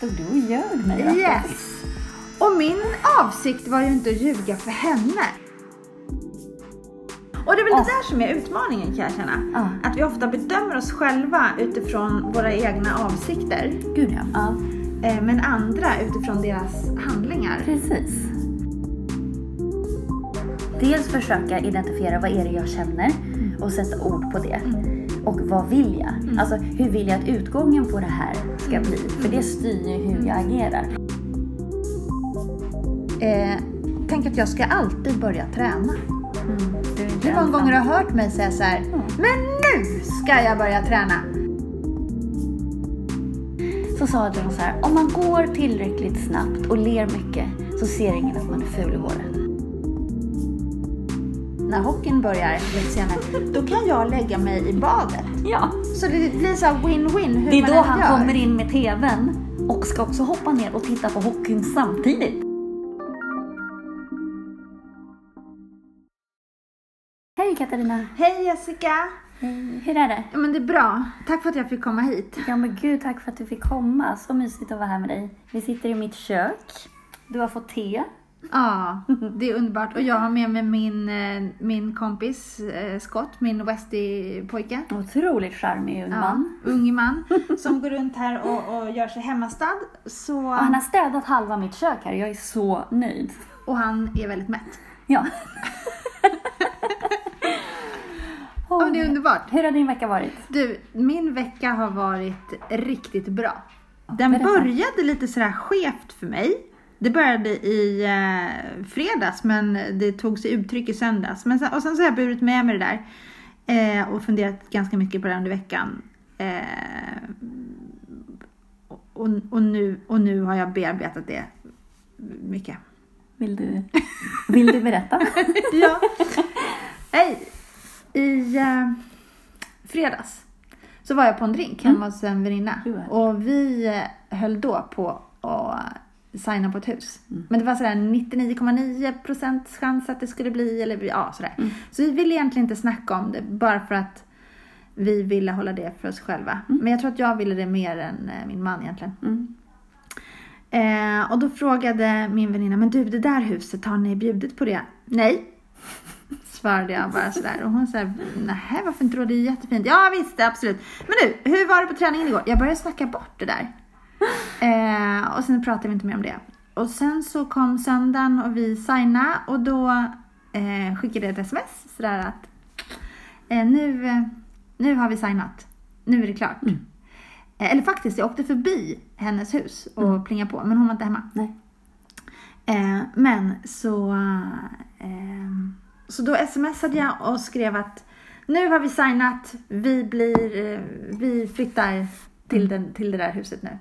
stod du och ljög mig? Jakob? Yes! Och min avsikt var ju inte att ljuga för henne. Och det är väl Åh. det där som är utmaningen kan jag känna. Ja. Att vi ofta bedömer oss själva utifrån våra egna avsikter. Gud ja. eh, Men andra utifrån deras handlingar. Precis. Dels försöka identifiera vad är det jag känner och sätta ord på det. Och vad vill jag? Alltså hur vill jag att utgången på det här ska bli? För det styr ju hur jag agerar. Eh, tänk att jag ska alltid börja träna. Inte Hur många gånger har du hört mig säga så här, men nu ska jag börja träna. Så sa John så här, om man går tillräckligt snabbt och ler mycket så ser ingen att man är ful i håret. När hockeyn börjar lite senare, då kan jag lägga mig i badet. Ja. Så det blir så win-win hur Det är man då han gör. kommer in med TVn och ska också hoppa ner och titta på hockeyn samtidigt. Hej Katarina! Hej Jessica! Hur är det? Ja, men det är bra. Tack för att jag fick komma hit. Ja men gud, tack för att du fick komma. Så mysigt att vara här med dig. Vi sitter i mitt kök. Du har fått te. Ja, det är underbart. Och jag har med mig min, eh, min kompis eh, Scott, min Westie-pojke. Otroligt charmig ung man. Ja, ung man som går runt här och, och gör sig hemmastad. Så, Och han har städat halva mitt kök här. Jag är så nöjd. och han är väldigt mätt. Ja. Ja, men det är underbart. Hur har din vecka varit? Du, min vecka har varit riktigt bra. Den började lite sådär skevt för mig. Det började i eh, fredags men det tog sig uttryck i söndags. Men sen, och sen så har jag burit med mig det där eh, och funderat ganska mycket på det under veckan. Eh, och, och, nu, och nu har jag bearbetat det mycket. Vill du, vill du berätta? ja. Hej! I eh, fredags så var jag på en drink hemma hos en väninna. Och vi eh, höll då på att signa på ett hus. Men det var sådär 99,9% chans att det skulle bli, eller ja sådär. Så vi ville egentligen inte snacka om det, bara för att vi ville hålla det för oss själva. Men jag tror att jag ville det mer än eh, min man egentligen. Mm. Eh, och då frågade min väninna, men du det där huset, har ni bjudit på det? Nej. Svarade jag bara sådär. Och hon sa, nej varför inte då? Det är jättefint. Ja visst, absolut. Men du, hur var det på träningen igår? Jag började snacka bort det där. Eh, och sen pratade vi inte mer om det. Och sen så kom söndagen och vi signade och då eh, skickade jag ett sms sådär att eh, nu, nu har vi signat. Nu är det klart. Eh, eller faktiskt, jag åkte förbi hennes hus och plingade på, men hon var inte hemma. Nej. Eh, men så, eh, så då smsade jag och skrev att nu har vi signat, vi, blir, eh, vi flyttar till, den, till det där huset nu.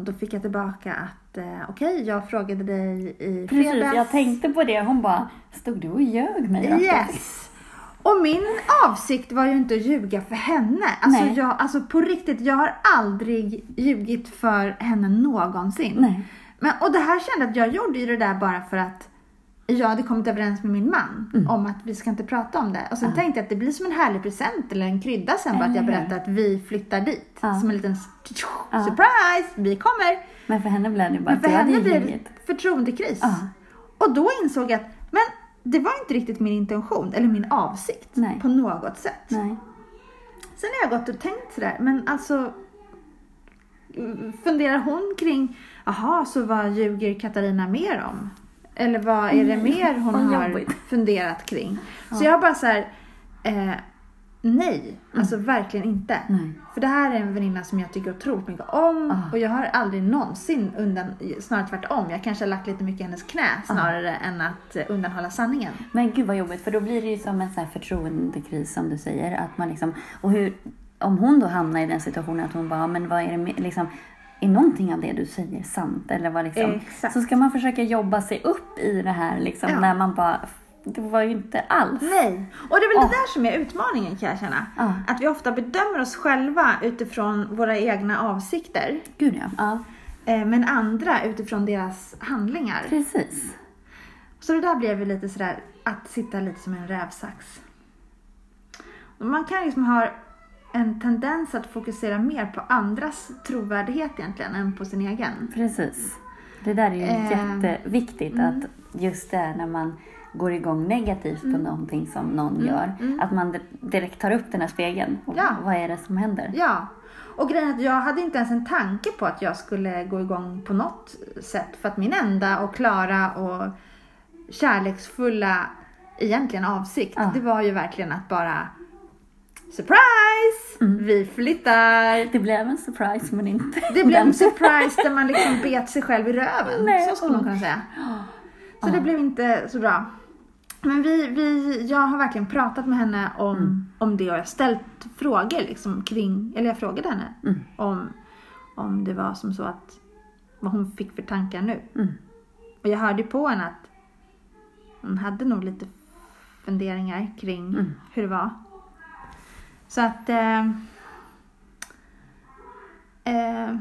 Då fick jag tillbaka att eh, okej, jag frågade dig i Precis, fredags. jag tänkte på det. Hon bara, stod du och ljög mig? Jakob?" Yes! Och min avsikt var ju inte att ljuga för henne. Alltså, Nej. jag, alltså på riktigt, jag har aldrig ljugit för henne någonsin. Nej. Men, och det här kände jag att jag gjorde ju det där bara för att jag hade kommit överens med min man Mm. om att vi ska inte prata om det. Och sen tänkte jag att det blir som en härlig present eller en krydda sen bara att jag Eller berättar att vi flyttar dit. Ja. Som en liten Ja. surprise, vi kommer. Men för henne blev det bara Men för henne ljugit. det förtroendekris. Ja. Och då insåg jag att men det var inte riktigt min intention eller min avsikt Nej. på något sätt. Nej. Sen har jag gått och tänkt sådär, men alltså funderar hon kring, jaha, så vad ljuger Katarina mer om? Eller vad är det mer hon vad har funderat kring? Så jag bara så här, eh, nej, alltså Mm. verkligen inte. Nej. För det här är en väninna som jag tycker otroligt mycket om Ah. och jag har aldrig någonsin undan, snarare tvärtom, jag kanske har lagt lite mycket i hennes knä Ah. snarare än att undanhålla sanningen. Men gud vad jobbigt, för då blir det ju som en sån här förtroendekris som du säger. Att man liksom, och hur, om hon då hamnar i den situationen att hon bara, men vad är det med, liksom, är någonting av det du säger sant? Eller vad liksom, Exakt. Så ska man försöka jobba sig upp i det här liksom, Ja. när man bara, det var ju inte alls. Nej, och det är väl Åh. det där som är utmaningen kan jag känna. Ja. Att vi ofta bedömer oss själva utifrån våra egna avsikter. Gud ja. eh, Men andra utifrån deras handlingar. Precis. Så det där blev ju lite sådär att sitta lite som en rävsax. Man kan liksom ha en tendens att fokusera mer på andras trovärdighet egentligen än på sin egen. Precis. Det där är ju Eh, jätteviktigt mm. att just det när man går igång negativt på någonting som någon Mm, gör, mm. att man di- direkt tar upp den här spegeln. Och Ja. Vad är det som händer? Ja, och grejen är att jag hade inte ens en tanke på att jag skulle gå igång på något sätt. För att min enda och klara och kärleksfulla egentligen avsikt, Ja. det var ju verkligen att bara Surprise! Mm. Vi flyttar! Det blev en surprise men inte Det blev en surprise där man liksom bet sig själv i röven. Nej. Så skulle man kunna säga. Så Ja. det blev inte så bra. Men vi, vi, jag har verkligen pratat med henne om, Mm. om det och jag har ställt frågor liksom kring, eller jag frågade henne Mm. om, om det var som så att vad hon fick för tankar nu. Mm. Och jag hörde på henne att hon hade nog lite funderingar kring Mm. hur det var. Så att... Eh, eh,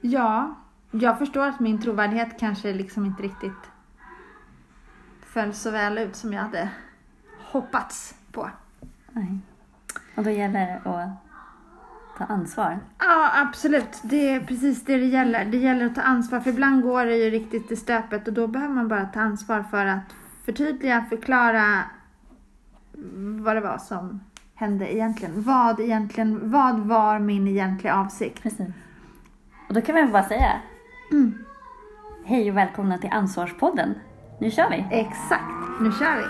ja, jag förstår att min trovärdighet kanske liksom inte riktigt föll så väl ut som jag hade hoppats på. Nej. Och då gäller det att ta ansvar. Ja, absolut. Det är precis det det gäller. Det gäller att ta ansvar, för ibland går det ju riktigt i stöpet och då behöver man bara ta ansvar för att förtydliga, förklara vad det var som hände egentligen. Vad egentligen, vad var min egentliga avsikt? Precis. Och då kan vi bara säga Mm. hej och välkomna till Ansvarspodden. Nu kör vi! Exakt, nu kör vi.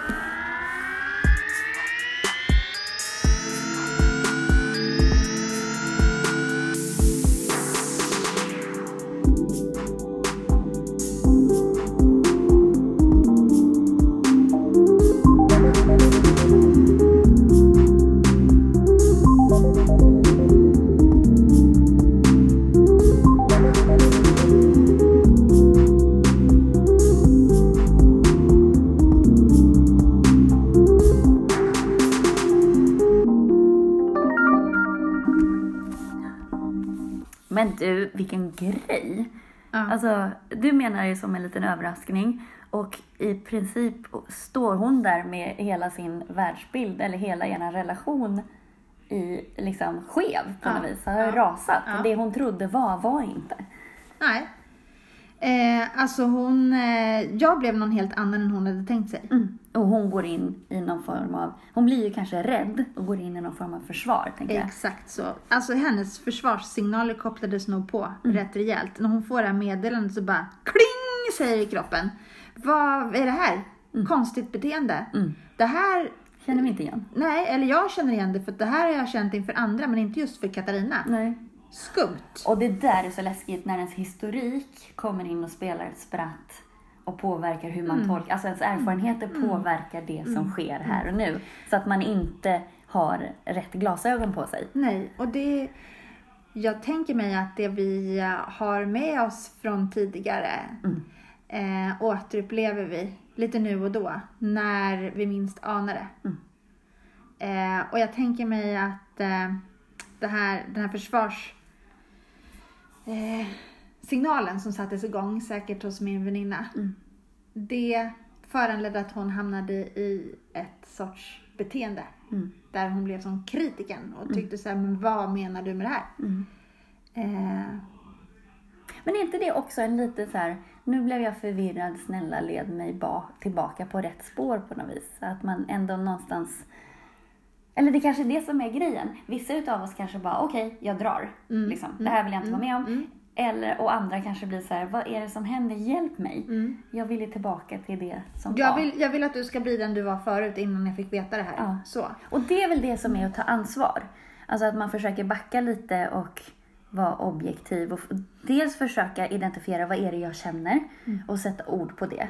Menar ju som en liten överraskning och i princip står hon där med hela sin världsbild eller hela er relation i liksom skev på Ja. något vis. Har Ja. rasat. Ja. Det hon trodde var, var inte. Nej. Eh, alltså hon, eh, jag blev någon helt annan än hon hade tänkt sig. Mm. Och hon går in i någon form av, hon blir ju kanske rädd och går in i någon form av försvar, tänker jag. Exakt så. Alltså hennes försvarssignaler kopplades nog på Mm. rätt rejält. När hon får det här meddelandet så bara kling säger kroppen. Vad är det här? Konstigt beteende. Mm. Det här, Känner vi inte igen? nej, eller jag känner igen det för det här har jag känt inför andra men inte just för Katarina. Nej. Skumt. Och det där är så läskigt när ens historik kommer in och spelar ett spratt och påverkar hur man tolkar, alltså ens erfarenheter påverkar det som sker här och nu. Så att man inte har rätt glasögon på sig. Nej, och det... Jag tänker mig att det vi eh, har med oss från tidigare Mm. eh, återupplever vi lite nu och då när vi minst anar det. Mm. Eh, och jag tänker mig att eh, det här, den här försvars... Eh, signalen som sattes igång säkert hos min väninna. Mm. Det föranledde att hon hamnade i ett sorts beteende. Mm. Där hon blev som kritiken och tyckte så här, men vad menar du med det här? Mm. Eh, Men är inte det också en lite så här, nu blev jag förvirrad, snälla led mig ba- tillbaka på rätt spår på något vis. Att man ändå någonstans, eller det kanske är det som är grejen. Vissa utav oss kanske bara, okej, jag drar. Mm. Liksom. Det här vill jag inte vara med om. Mm. Eller, och andra kanske blir så här, vad är det som händer? Hjälp mig. Mm. Jag vill ju tillbaka till det som Jag, var. vill, jag vill att du ska bli den du var förut innan jag fick veta det här. Ja. Så. Och det är väl det som är att ta ansvar. Alltså att man försöker backa lite och vara objektiv och dels försöka identifiera vad är det jag känner Mm. och sätta ord på det.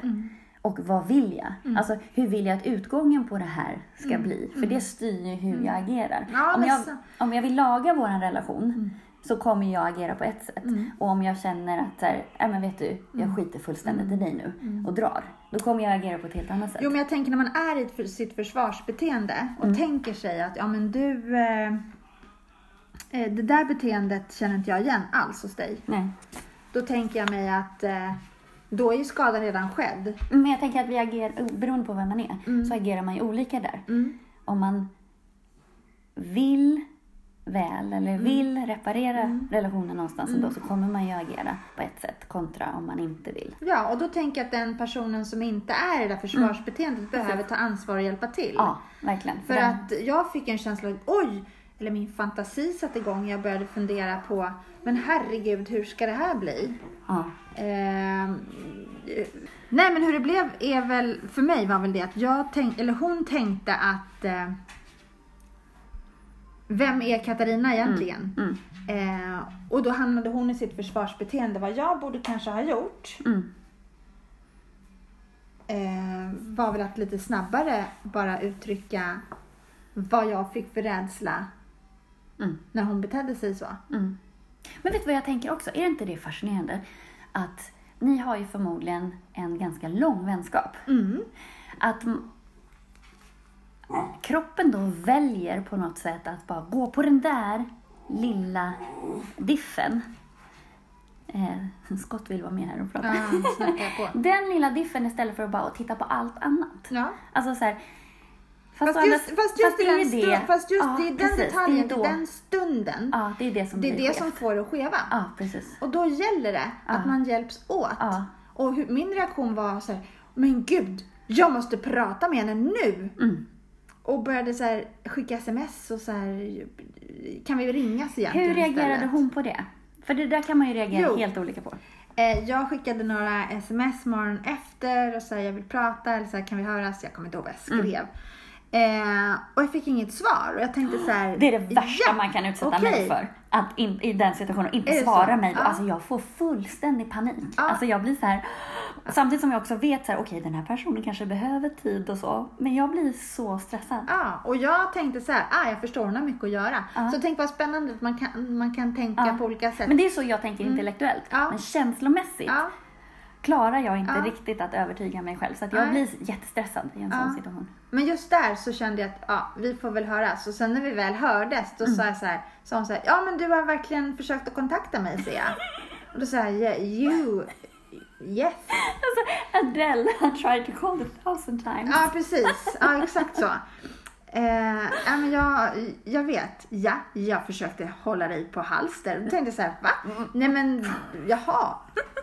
Och vad vill jag? Alltså hur vill jag att utgången på det här ska bli? För det styr ju hur jag agerar. Mm. Ja, om, jag, om jag vill laga vår relation Mm. Så kommer jag agera på ett sätt. Och om jag känner att så här, äh, men vet du, Mm. jag skiter fullständigt i dig nu och drar. Då kommer jag agera på ett helt annat sätt. Jo, men jag tänker när man är i för- sitt försvarsbeteende och tänker sig att ja, men du, eh, eh, det där beteendet känner inte jag igen alls hos dig. Nej. Då tänker jag mig att eh, då är ju skadan redan skedd. Men jag tänker att vi agerar, beroende på vem man är, så agerar man ju olika där. Mm. Om man vill väl eller Mm. vill reparera relationen någonstans ändå så kommer man ju agera på ett sätt kontra om man inte vill. Ja, och då tänker jag att den personen som inte är i det där försvarsbeteendet behöver ta ansvar och hjälpa till. Ja, verkligen. För den- att jag fick en känsla av, oj, eller min fantasi satte igång. Jag började fundera på, men herregud, hur ska det här bli? Ja, eh, nej, men hur det blev är väl, för mig var väl det att jag tänkte, eller hon tänkte att, eh, vem är Katarina egentligen? mm, Eh, och då hamnade hon i sitt försvarsbeteende. Vad jag borde kanske ha gjort mm, eh, var väl att lite snabbare bara uttrycka vad jag fick för rädsla mm, när hon betedde sig så. mm. Men vet du vad jag tänker också? Är inte det fascinerande? Att ni har ju förmodligen en ganska lång vänskap. Mm. Att kroppen då väljer på något sätt att bara gå på den där lilla diffen. Eh, Scott vill vara med här och prata. Ja. Den lilla diffen istället för att bara titta på allt annat. Ja. Alltså så här, Fast, andra- just, fast just, det fast just Ja, i den precis, detaljen, det är i den stunden, Ja, det är det som det är det som får det att skeva. Ja, precis. Och då gäller det att man hjälps åt. Ja. Och hur, min reaktion var så här, men gud, jag måste prata med henne nu. Mm. Och började så här, skicka sms och så här, kan vi ringas egentligen Hur reagerade istället? hon på det? För det där kan man ju reagera Jo. helt olika på. Eh, jag skickade några sms morgonen efter och sa jag vill prata eller så här, kan vi höras? Jag kommer inte ihåg vad jag Mm. Eh, och jag fick inget svar och jag tänkte så här. Det är det värsta ja, man kan utsätta okej. mig för. Att in, i den situationen inte svara så? mig. Ja. Alltså jag får fullständig panik. Ja. Alltså jag blir så här. Samtidigt som jag också vet så här, okej den här personen kanske behöver tid och så. Men jag blir så stressad. Ja, och jag tänkte så här, ah, jag förstår hon har mycket att göra. Ja. Så tänk vad spännande att man kan, man kan tänka på olika sätt. Men det är så jag tänker intellektuellt. Ja. Men känslomässigt klarar jag inte riktigt att övertyga mig själv. Så att jag blir jättestressad i en sån situation. Men just där så kände jag att ja, vi får väl höras. Och sen när vi väl hördes, då Mm. sa jag så här, sa hon så här, ja men du har verkligen försökt att kontakta mig ser jag. Och då sa jag, yeah, you, yes. Alltså Adele, I tried to call a thousand times. Ja, precis. Ja, exakt så. Eh, ja, men jag, jag vet. Ja, jag försökte hålla dig på halster. Då tänkte jag så här, va? Nej men, jaha.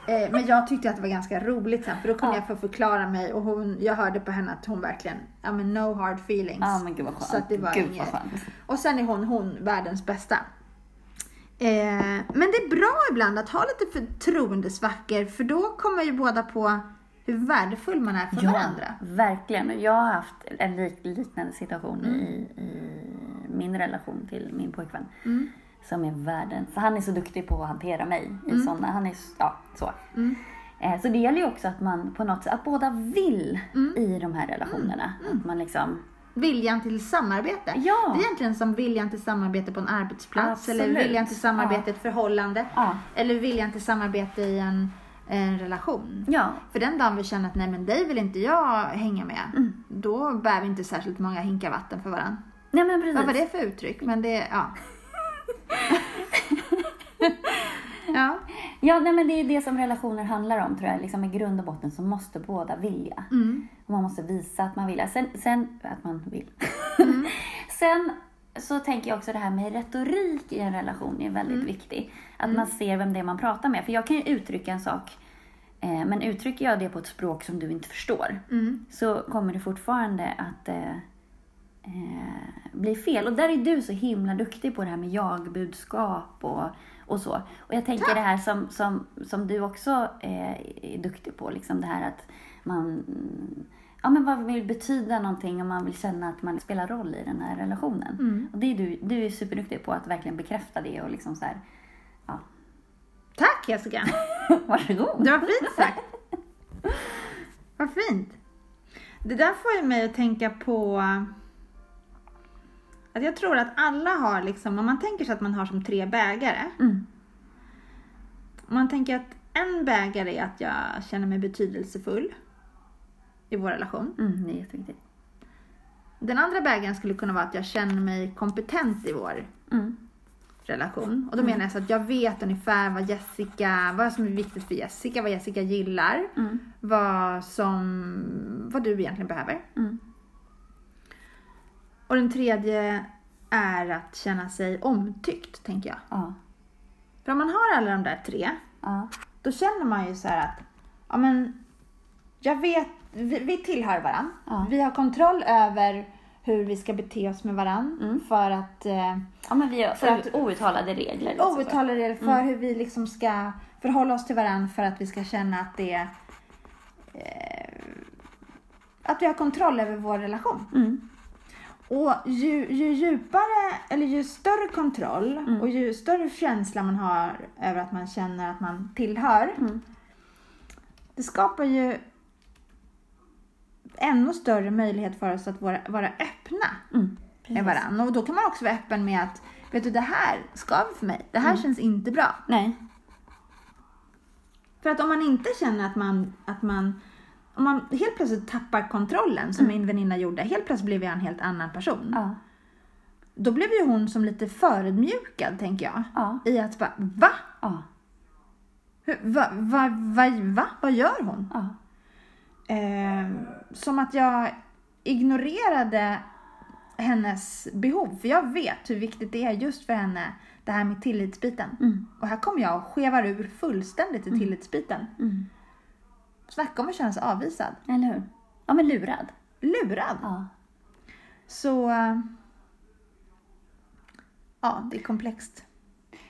Eh, men jag tyckte att det var ganska roligt sen, för då kunde Ja. jag få förklara mig och hon, jag hörde på henne att hon verkligen, ja men no hard feelings. Ja men gud vad skönt. Så att det var gud inget. Och sen är hon, hon världens bästa. Eh, men det är bra ibland att ha lite förtroendesvackor, för då kommer ju båda på hur värdefull man är för Ja, varandra. verkligen. Jag har haft en lik, liknande situation Mm. i, i min relation till min pojkvän. Mm. Som är världens... Så han är så duktig på att hantera mig i Mm. sådana... Han är... Ja, så. Eh, så det gäller ju också att man på något sätt... Att båda vill Mm. i de här relationerna. Att man liksom... Viljan till samarbete. Ja. Det är egentligen som viljan till samarbete på en arbetsplats eller Absolut. viljan till samarbete i ett förhållande. Ja. Eller viljan till samarbete i en, en relation. Ja. För den dagen vi känner att nej men dig vill inte jag hänga med. Mm. Då bär vi inte särskilt många hinkar vatten för varandra. Nej men precis. Vad var det för uttryck? Men det, ja. ja. Ja, nej, men det är det som relationer handlar om tror jag. Liksom, I grund och botten så måste båda vilja. Mm. Och man måste visa att man vill. Sen, sen att man vill. Mm. sen så tänker jag också det här med retorik i en relation är väldigt Mm. viktigt. Att man ser vem det är man pratar med. För jag kan ju uttrycka en sak. Eh, men uttrycker jag det på ett språk som du inte förstår. Mm. Så kommer det fortfarande att eh, eh, bli fel. Och där är du så himla duktig på det här med jag-budskap och, och så. Och jag tänker det här som, som, som du också eh, är duktig på. Liksom det här att man ja, men vad vill betyda någonting och man vill känna att man spelar roll i den här relationen. Mm. Och det är du, du är superduktig på att verkligen bekräfta det och liksom så här, ja, Tack Jessica. varsågod. Det var fint sagt. Vad fint. Det där får ju mig att tänka på att jag tror att alla har liksom, om man tänker sig att man har som tre bägare. Mm. Om man tänker att en bägare är att jag känner mig betydelsefull i vår relation. Mm, det är jätteviktigt. Den andra bägaren skulle kunna vara att jag känner mig kompetent i vår Mm. relation. Och då menar jag så att jag vet ungefär vad Jessica, vad som är viktigt för Jessica, vad Jessica gillar, Mm. vad som, vad du egentligen behöver. Mm. Och den tredje är att känna sig omtyckt, tänker jag. Ja. För om man har alla de där tre, Ja. då känner man ju så här att, ja men, jag vet, vi, vi tillhör varandra. Ja. Vi har kontroll över hur vi ska bete oss med varandra Mm. för att eh, ja, men vi har För att- outtalade regler. liksom. outtalade regler för hur vi liksom ska förhålla oss till varandra för att vi ska känna att det eh, att vi har kontroll över vår relation. Mm. Och ju, ju djupare, eller ju större kontroll Mm. och ju större känsla man har över att man känner att man tillhör, Mm. det skapar ju ännu större möjlighet för oss att vara, vara öppna Mm. med varandra. Och då kan man också vara öppen med att, vet du, det här skaver för mig. Det här Mm. känns inte bra. Nej. För att om man inte känner att man, att man om man helt plötsligt tappar kontrollen, som min väninna gjorde, helt plötsligt blev jag en helt annan person. Ja. Då blev ju hon som lite förödmjukad, tänker jag. Ja. I att bara, va? Ja. Hur, va, va, va, va? Vad gör hon? Ja. Eh, som att jag ignorerade hennes behov. För jag vet hur viktigt det är just för henne, det här med tillitsbiten. Mm. Och här kommer jag och skevar ur fullständigt i tillitsbiten. Mm. Snacka om att känna sig avvisad. Eller hur? Ja, men lurad. Lurad. Ja. Så... Ja, det är komplext.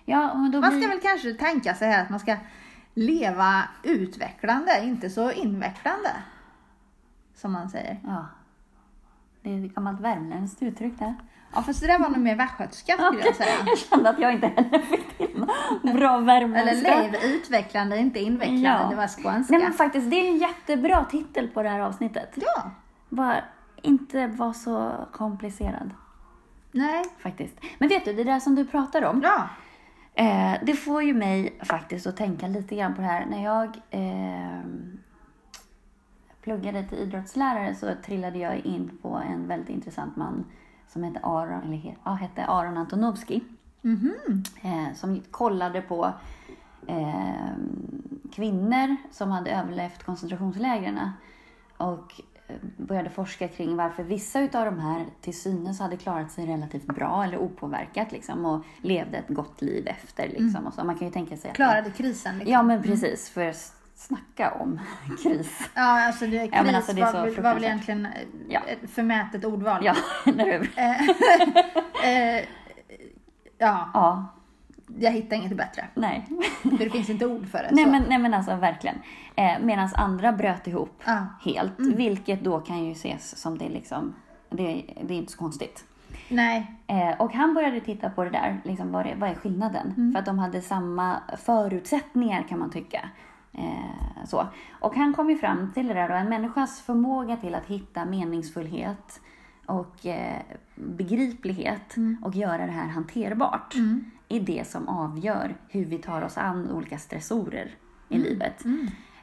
Ja, Man blir... ska väl kanske tänka sig här att man ska leva utvecklande, inte så invecklande. Som man säger. Ja. Det är ett gammalt värmländskt uttryck där. Ja, fast det där var nog mer västgötska skulle jag säga. Jag kände att jag inte heller fick till bra Eller värmländska. lev utvecklande, inte invecklande. Ja. Det var skånska. Nej men faktiskt, det är en jättebra titel på det här avsnittet. Ja. Bara inte vara så komplicerad Nej. faktiskt. Men vet du, det där som du pratar om. Bra. Eh, det får ju mig faktiskt att tänka lite grann på det här. När jag eh, pluggade till idrottslärare så trillade jag in på en väldigt intressant man som hette Aron, eller, ja, hette Aron Antonovsky. Mhm. eh, som kollade på eh, kvinnor som hade överlevt koncentrationslägren och började forska kring varför vissa utav de här till synes hade klarat sig relativt bra eller opåverkat liksom, och levde ett gott liv efter. Liksom, och så. Man kan ju tänka sig att Klarade krisen liksom. Ja, men precis. För snacka om kris. Ja, alltså det, kris Ja, men alltså, det var, var väl egentligen eh, Ja. ett förmätet ordval. Ja, eller hur? Eh, ja, Ja, jag hittar inget bättre. nej. För det finns inte ord för det. Nej så. men, nej men alltså verkligen. Eh, Medan andra bröt ihop. Mm. helt. Vilket då kan ju ses som det liksom, det, det är inte så konstigt. Nej. Eh, och han började titta på det där, liksom, vad, är, vad är skillnaden? För att de hade samma förutsättningar kan man tycka. Eh, så. Och han kom ju fram till det där då, en människas förmåga till att hitta meningsfullhet och eh, begriplighet och göra det här hanterbart är det som avgör hur vi tar oss an olika stressorer i livet.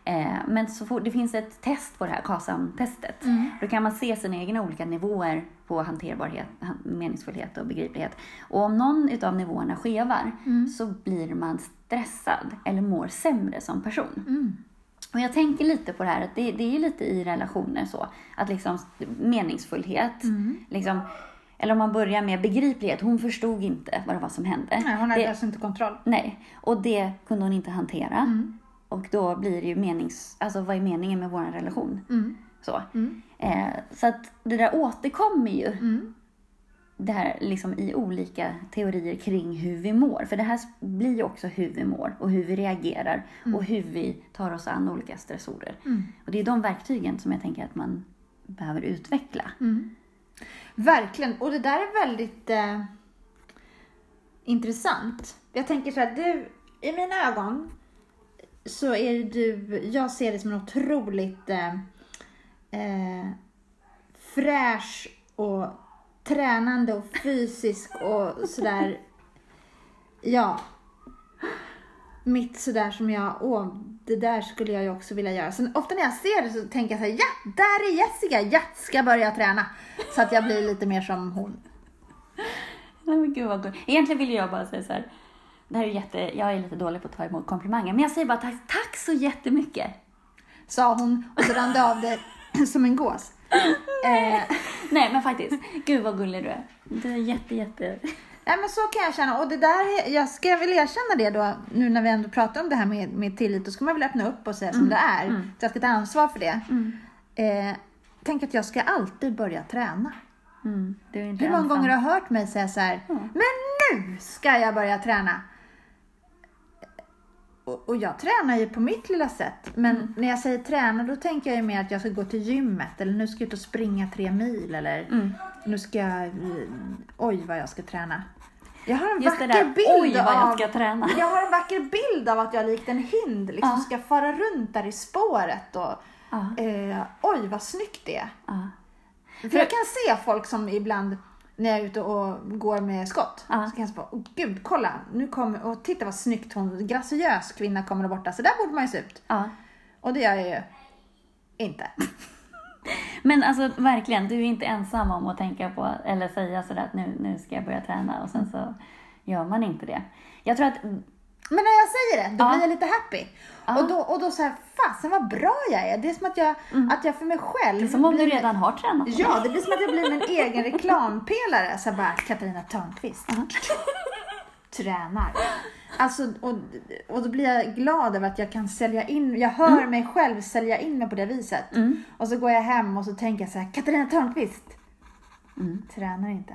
Eh, men så fort, det finns ett test på det här, KASAM-testet. Då kan man se sina egna olika nivåer på hanterbarhet, han- meningsfullhet och begriplighet. Och om någon utav nivåerna skevar så blir man stressad eller mår sämre som person. Och jag tänker lite på det här, att det, det är lite i relationer så. Att liksom meningsfullhet, liksom, eller om man börjar med begriplighet. Hon förstod inte vad det var som hände. Nej, hon hade det, alltså inte kontroll. Nej, och det kunde hon inte hantera. Mm. Och då blir det ju menings... Alltså vad är meningen med vår relation? Mm. Så. Mm. Eh, så att det där återkommer ju. Mm. Det här liksom i olika teorier kring hur vi mår. För det här blir ju också hur vi mår och hur vi reagerar och hur vi tar oss an olika stressorer. Mm. Och det är de verktygen som jag tänker att man behöver utveckla. Mm. Verkligen. Och det där är väldigt eh, intressant. Jag tänker så här, du, i mina ögon så är du, jag ser dig som en otroligt eh, eh, fräsch och tränande och fysisk och sådär, ja. Mitt sådär som jag, åh, det där skulle jag ju också vilja göra. Så ofta när jag ser det så tänker jag så här, ja, där är Jessica, jag ska börja träna. Så att jag blir lite mer som hon. Nej men gud vad gott. Egentligen vill jag bara säga så här. Det här är jätte, jag är lite dålig på att ta emot komplimanger. Men jag säger bara tack, tack så jättemycket. Sa hon och så rann det av det som en gås. Eh, Nej, men faktiskt. Gud vad gullig du är. Du är jätte, jätte... Nej men så kan jag känna. Och det där, jag ska väl erkänna det då, nu när vi ändå pratar om det här med, med tillit, då ska man väl öppna upp och säga som det är. Så jag ska ta ansvar för det. Eh, tänk att jag ska alltid börja träna. Mm, Hur många ensam. gånger har du hört mig säga så här, men nu ska jag börja träna. Och, och jag tränar ju på mitt lilla sätt. Men när jag säger träna då tänker jag ju mer att jag ska gå till gymmet eller nu ska jag ut och springa tre mil eller Mm. nu ska jag, eh, oj vad jag ska träna. Jag har en Just vacker bild oj vad jag av, ska träna. Jag har en vacker bild av att jag likt en hind liksom Ja. ska fara runt där i spåret och Ja. eh, oj vad snyggt det är. Ja. För jag kan se folk som ibland när jag är ute och går med skott. Ja. Så kan jag säga, oh, gud kolla, nu kommer, och titta vad snyggt hon, graciös kvinna kommer där borta. Så där borde man ju se ut. ja. Och det gör jag ju inte. Men alltså verkligen, du är inte ensam om att tänka på eller säga sådär att nu, nu ska jag börja träna och sen så gör man inte det. Jag tror att, Men när jag säger det, då blir jag lite happy. Och då, och då så här, fasen vad bra jag är. Det är som att jag, att jag för mig själv det är som om du redan har tränat. Ja, det blir som att jag blir min egen reklampelare. Så bara, Katarina Törnqvist. Tränar. Alltså, och, och då blir jag glad över att jag kan sälja in, jag hör mig själv sälja in mig på det viset. Mm. Och så går jag hem och så tänker jag så här, Katarina Törnqvist. Mm. Tränar inte.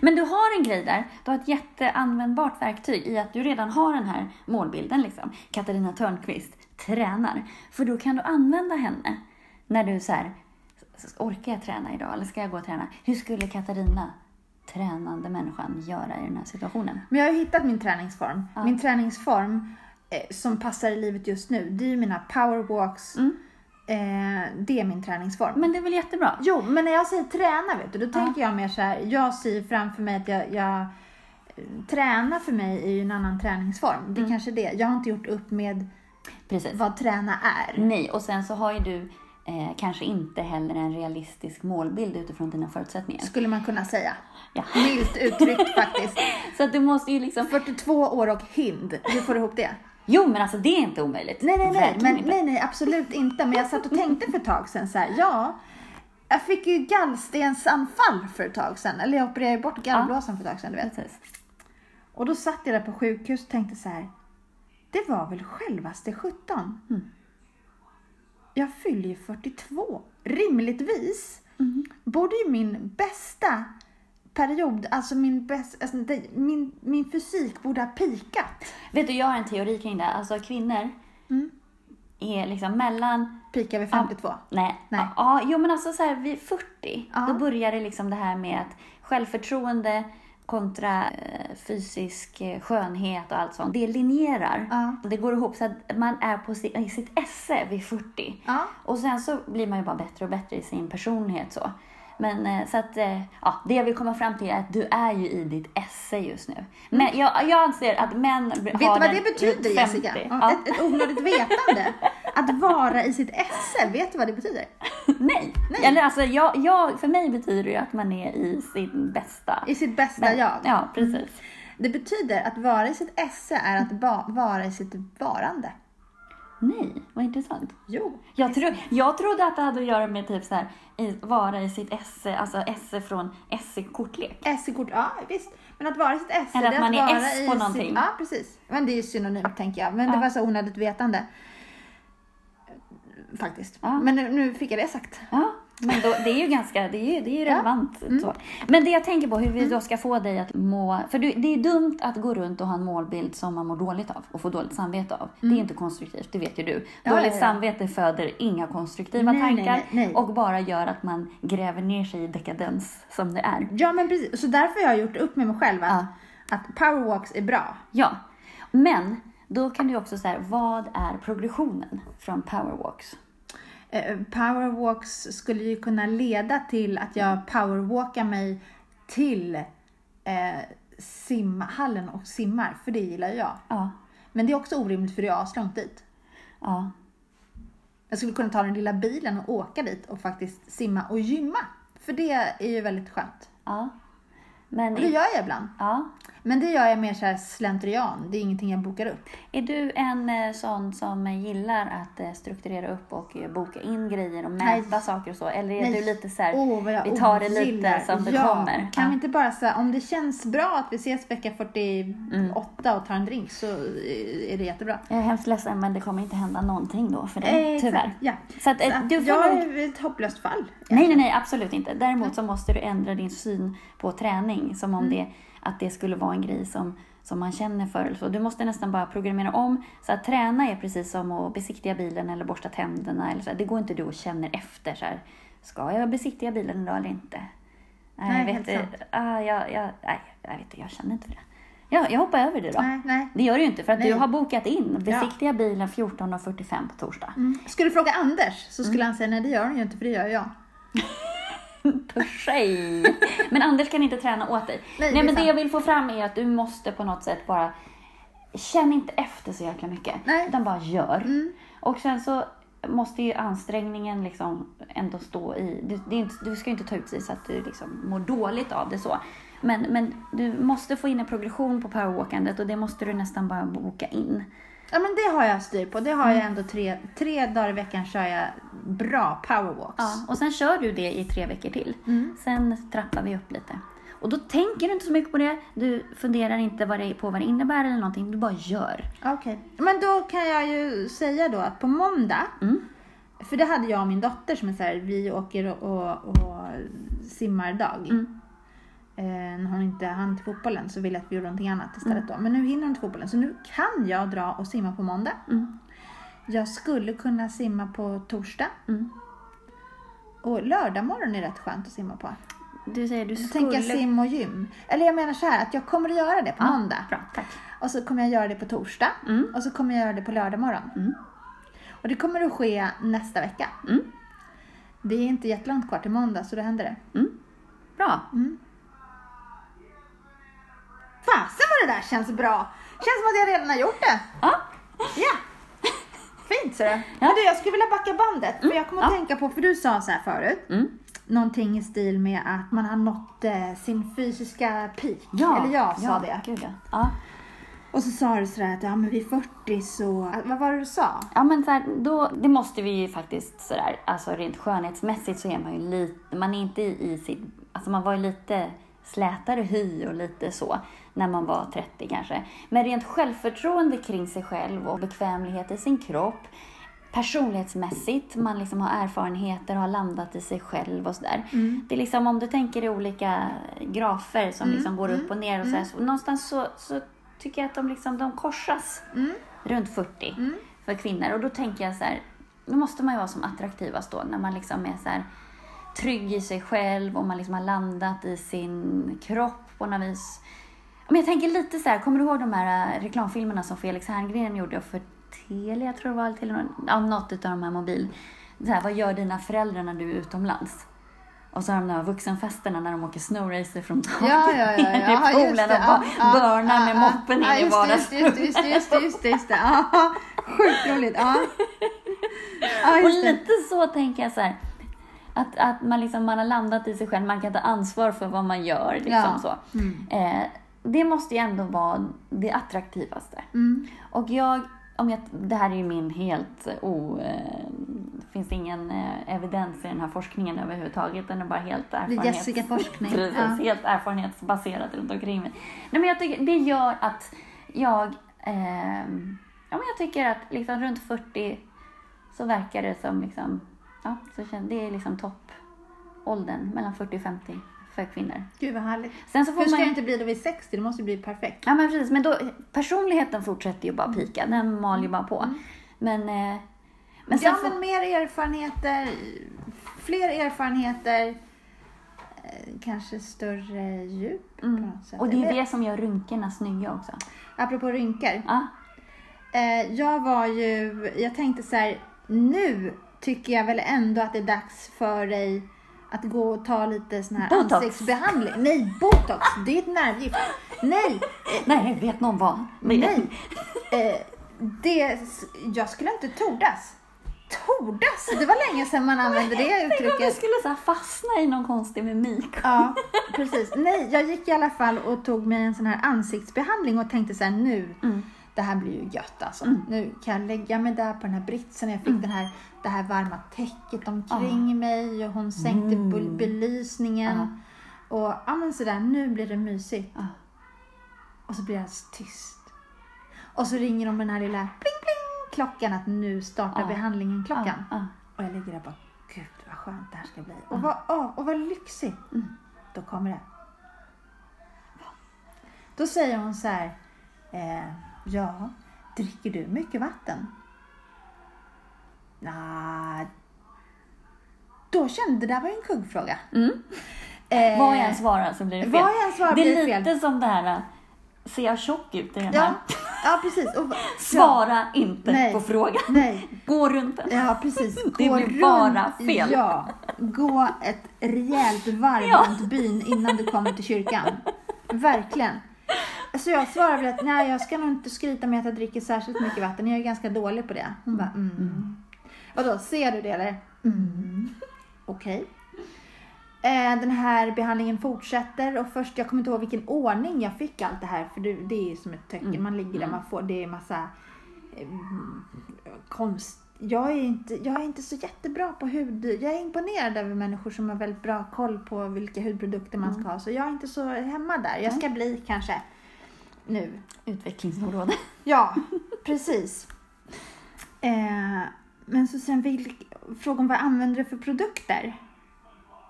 Men du har en grej där. Du har ett jätteanvändbart verktyg i att du redan har den här målbilden. Liksom. Katarina Törnqvist tränar. För då kan du använda henne när du så här, orkar jag träna idag eller ska jag gå och träna? Hur skulle Katarina, tränande människan, göra i den här situationen? Men jag har ju hittat min träningsform. Ja. Min träningsform eh, som passar i livet just nu, det är ju mina powerwalks. Mm. Eh, det är min träningsform. Men det är väl jättebra? Jo, men när jag säger träna, vet du, då tänker jag mer så här, jag ser framför mig att jag, jag eh, träna för mig är ju en annan träningsform. Det är Mm. kanske det. Jag har inte gjort upp med Precis. vad träna är. Nej, och sen så har ju du eh, kanske inte heller en realistisk målbild utifrån dina förutsättningar. Skulle man kunna säga. Ja. Milt uttryckt faktiskt. Så att du måste ju liksom... 42 år och hind. Hur får du ihop det? Jo, men alltså det är inte omöjligt. Nej, nej, nej. Men, nej, nej, absolut inte. Men jag satt och tänkte för ett tag sedan så här, ja. Jag fick ju gallstensanfall för ett tag sedan. Eller jag opererade bort gallblåsan för ett tag sedan, du vet. Precis. Och då satt jag där på sjukhus och tänkte så här. Det var väl självaste 17. Mm. Jag fyller ju 42. Rimligtvis Mm. borde ju min bästa period, alltså min, bäst, alltså min, min fysik borde ha pikat. Vet du, jag har en teori kring det. Alltså kvinnor Mm. är liksom mellan... Pika vid 52. Nej. Nej. Ja, jo men alltså så här vid 40, Ja. då börjar det liksom det här med att självförtroende kontra eh, fysisk eh, skönhet och allt sånt. Det linjerar. Det går ihop så att man är på si- i sitt esse vid 40. Ja. Och sen så blir man ju bara bättre och bättre i sin personlighet så. Men eh, så att, eh, ja, det jag vill komma fram till är att du är ju i ditt esse just nu. Men jag, jag anser att män Vet du har vad det betyder runt 50. Jessica? Ja. Ett, ett onödigt vetande. Att vara i sitt esse, vet du vad det betyder? Nej. Nej. Eller alltså, jag, jag, för mig betyder det ju att man är i sin bästa... I sitt bästa Men- jag. Ja, precis. Det betyder att vara i sitt esse är att ba- vara i sitt varande. Nej, vad intressant. Jo. Jag, tro, jag trodde att det hade att göra med typ så här, vara i sitt esse, alltså esse från esse-kortlek. Esse-kort, ja visst. Men att vara i sitt esse, Eller att det man är vara S på någonting. Ja, precis. Men det är ju synonymt tänker jag. Men det Ja. var så onödigt vetande. Faktiskt. Ja. Men nu, nu fick jag det sagt. Ja, men då, det är ju ganska, det är ju, det är ju Ja. Mm. relevant. Så. Men det jag tänker på, hur vi då ska få dig att må... För det är dumt att gå runt och ha en målbild som man mår dåligt av och får dåligt samvete av. Det är inte konstruktivt, det vet ju du. Mm. Ja, dåligt ja, samvete föder inga konstruktiva nej, tankar nej, nej. och bara gör att man gräver ner sig i dekadens som det är. Ja, men precis. Så därför har jag gjort upp med mig själv att, att powerwalks är bra. Ja, men då kan du också säga, vad är progressionen från powerwalks? Eh, Powerwalks skulle ju kunna leda till att jag powerwalkar mig till eh, simhallen och simmar, för det gillar jag. Ja, Men det är också orimligt för det är aslångt dit. ja, Jag skulle kunna ta den lilla bilen och åka dit och faktiskt simma och gymma. För det är ju väldigt skönt. ja. Men, Och det gör jag ibland. ja, Men det gör jag mer så här slentrian. Det är ingenting jag bokar upp. Är du en eh, sån som gillar att eh, strukturera upp och eh, boka in grejer och Nej. mäta saker och så? Eller är Nej. du lite så här, vad jag vi tar det lite som det ja. kommer? Kan Ja. vi inte bara säga om det känns bra att vi ses vecka 48 Mm. och tar en drink så är det jättebra. Jag är hemskt ledsen men det kommer inte hända någonting då för dig, Eh, tyvärr. Ja. Så att, Så att du får jag nog... är ett hopplöst fall. Nej, nej, nej, absolut inte. Däremot så måste du ändra din syn på träning som om det, att det skulle vara en grej som, som man känner för. Eller så. Du måste nästan bara programmera om. Så att träna är precis som att besiktiga bilen eller borsta tänderna. Eller så. Det går inte du och känner efter. Så här, Ska jag besiktiga bilen idag eller inte? Nej, Nej, jag vet helt sant. Ah, jag, jag, nej, jag vet inte, jag känner inte för det. Jag, jag hoppar över det då. Nej, nej. Det gör du ju inte för att Nej. du har bokat in besiktiga bilen 14.45 på torsdag. Mm. Skulle du fråga Anders så skulle Mm. han säga nej det gör hon ju inte för det gör jag. Törsej. Men Anders kan inte träna åt dig. Nej, Nej, men det jag vill få fram är att du måste på något sätt bara Känn inte efter så jäkla mycket. Nej. Utan bara gör. Mm. Och sen så måste ju ansträngningen liksom ändå stå i... Du, det är inte, du ska ju inte ta ut sig så att du liksom mår dåligt av det så. Men, men du måste få in en progression på powerwalkandet och det måste du nästan bara boka in. Ja men det har jag styr på. Det har jag Mm. ändå tre, tre dagar i veckan kör jag bra powerwalks. Ja, och sen kör du det i tre veckor till. Mm. Sen trappar vi upp lite. Och då tänker du inte så mycket på det. Du funderar inte vad det, på vad det innebär eller någonting. Du bara gör. Okej. Men då kan jag ju säga då att på måndag, Mm. för det hade jag och min dotter som är så här, vi åker och, och, och simmar dag. Mm. Eh, när hon inte hann till fotbollen så ville jag att vi gjorde någonting annat istället Mm. då. Men nu hinner hon till fotbollen så nu kan jag dra och simma på måndag. Mm. Jag skulle kunna simma på torsdag. Mm. Och lördag morgon är rätt skönt att simma på. Du säger du Då skulle... tänker jag sim och gym. Eller jag menar så här att jag kommer att göra det på Ja, måndag. Bra, tack. Och så kommer jag göra det på torsdag. Mm. Och så kommer jag göra det på lördag morgon. Mm. Och det kommer att ske nästa vecka. Mm. Det är inte jättelångt kvar till måndag så då händer det. Bra. Fasen vad det där känns bra! Känns som att jag redan har gjort det. Ja. Ja! Fint ser du. Men du, jag skulle vilja backa bandet. För jag kommer att Ja. tänka på, för du sa så här förut. Mm. Någonting i stil med att man har nått eh, sin fysiska peak. Ja. Eller jag sa ja, det. Gud, ja. Ja. Och så sa du sådär att ja, men vid 40 så... Vad var det du sa? Ja men så här, då, det måste vi ju faktiskt sådär, alltså rent skönhetsmässigt så är man ju lite, man är inte i, i sitt, alltså man var ju lite slätare hy och lite så när man var 30 kanske. Men rent självförtroende kring sig själv och bekvämlighet i sin kropp, personlighetsmässigt, man liksom har erfarenheter och har landat i sig själv och sådär. Det är liksom om du tänker i olika grafer som liksom går upp och ner och så, här, så någonstans så, så tycker jag att de liksom, de korsas Mm. runt 40 för kvinnor. Och då tänker jag så här, då måste man ju vara som attraktivast då när man liksom är så här trygg i sig själv och man liksom har landat i sin kropp på något vis. Men jag tänker lite så här, kommer du ihåg de här eh, reklamfilmerna som Felix Herngren gjorde för Telia, tror jag det var, till någon, ja, något av de här mobil. Så här, vad gör dina föräldrar när du är utomlands? Och så har de där vuxenfesterna när de åker snowracer från taket Ja, ja, ja. ner ja, i poolen och bara börnar med moppen in i det, just det, just det, just det, just. Ja, sjukt roligt. Ja. Ja, Och lite så tänker jag så här. Att, att man, liksom, man har landat i sig själv, man kan ta ansvar för vad man gör. Liksom Ja. så. Eh, det måste ju ändå vara det attraktivaste. Mm. Och jag, om jag, det här är ju min helt eh, o... Eh, det finns ingen eh, evidens i den här forskningen överhuvudtaget. Den är bara helt erfarenhets... Precis, Ja. helt erfarenhetsbaserat runt omkring mig. Nej, men jag tycker, det gör att jag... ehm, ja, men jag tycker att liksom runt 40 så verkar det som liksom... Ja, så känns, det är liksom toppåldern, mellan 40 och 50 för kvinnor. Gud vad härligt. Sen så får Hur ska man... det inte bli då vid 60? Det måste ju bli perfekt. Ja men precis, men då, personligheten fortsätter ju bara pika, den mal ju bara på. Men, eh, men sen ja, får, men mer erfarenheter, fler erfarenheter, eh, kanske större djup på något sätt. och det är Eller- det som gör rynkorna snygga också. Apropå rynkor. Ja, Eh, jag var ju, jag tänkte så här, nu tycker jag väl ändå att det är dags för dig att gå och ta lite sån här Botox. ansiktsbehandling. Nej, botox, det är ett nervgift. Nej, nej, vet någon vad? nej. Eh, det, jag skulle inte tordas. tordas. Det var länge sedan man använde det Tänk om du uttrycket. skulle så fastna i någon konstig mimik. Ja, precis. Nej, jag gick i alla fall och tog mig en sån här ansiktsbehandling och tänkte så här nu, Mm. Det här blir ju gött alltså. Mm. Nu kan jag lägga mig där på den här britsen. Jag fick den här, det här varma täcket omkring mig och hon sänkte Mm. bel- belysningen. Och ja men sådär, nu blir det mysigt. Ja. Och så blir det alldeles tyst. Och så ringer de med den här lilla pling pling klockan att nu startar Ja. behandlingen klockan. Ja, ja. Och jag ligger där och bara, gud vad skönt det här ska bli. Och vad, åh, och vad lyxigt. Mm. Då kommer det. Då säger hon så här, eh, ja, dricker du mycket vatten? Nej. Då kände det där var ju en kuggfråga. Mm. Eh, Vad jag än svarar så blir det fel. vad jag än svarar det blir är det lite fel. som det här, ser jag tjock ut i den Ja, här? ja precis. Och, Svara inte Nej. på frågan. Nej, Gå runt den. Ja, precis. Det Gå blir bara runt- fel. Ja, gå ett rejält varv Ja. runt byn innan du kommer till kyrkan. Verkligen. Så jag svarar väl att nej, jag ska nog inte skryta med att jag dricker särskilt mycket vatten. Jag är ganska dålig på det. Hon bara, mm. Vadå, ser du det eller? Mm. Okej. Eh, den här behandlingen fortsätter och först, jag kommer inte ihåg vilken ordning jag fick allt det här för det, är som ett töcken. Mm. Man ligger där, man får, det är massa eh, konst. Jag är, inte, jag är inte så jättebra på hud. Jag är imponerad över människor som har väldigt bra koll på vilka hudprodukter man ska ha. Så jag är inte så hemma där. Jag ska bli kanske nu. Utvecklingsområde. Ja, precis. Eh, men så sen fick frågan vad använder du för produkter?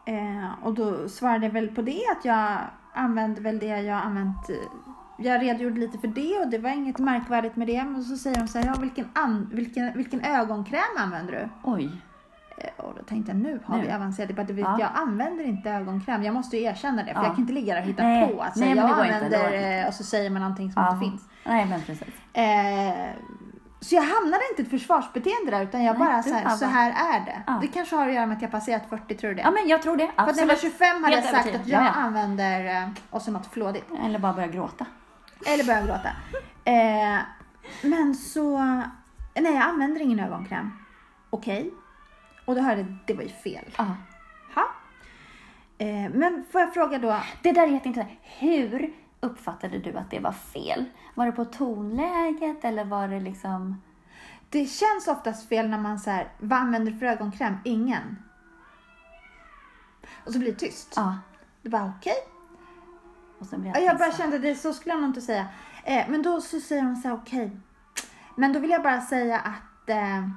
Eh, och då svarade jag väl på det att jag använde väl det jag använt. eh, Jag redogjorde lite för det och det var inget märkvärdigt med det. Men så säger de så här, ja vilken, an, vilken, vilken ögonkräm använder du? Oj. Eh, Och då tänkte jag nu har Nu. vi avancerat. Du vet, Ja. Jag använder inte ögonkräm. Jag måste ju erkänna det. För Ja. jag kan inte ligga där och hitta Nej. på att Nej, säga, det jag det använder inte. eh, och så säger man någonting som Ja. inte finns. Nej men precis. Eh, så jag hamnade inte i ett försvarsbeteende där utan jag Nej, bara så här, så här är det. Ja. Det kanske har att göra med att jag passerat 40, tror du det? Ja men jag tror det. För att när jag Absolut. var 25 hade jag sagt att jag Ja, ja. använder, eh, och så något flådigt. Eller bara börja gråta. Eller börja gråta. Eh, men så, nej jag använder ingen ögonkräm. Okej. Och då hörde jag, det var ju fel. Ja. Ha? Eh, men får jag fråga då, Det där är jätteintressant. Hur uppfattade du att det var fel? Var det på tonläget eller var det liksom... det känns oftast fel när man säger, vad använder du för ögonkräm? Ingen. Och så blir det tyst. Ja. Det var okej. Och sen blev Ja, Jag bara kände det, så skulle jag nog inte säga. Eh, men då så säger hon så här, okej. Men då vill jag bara säga att eh,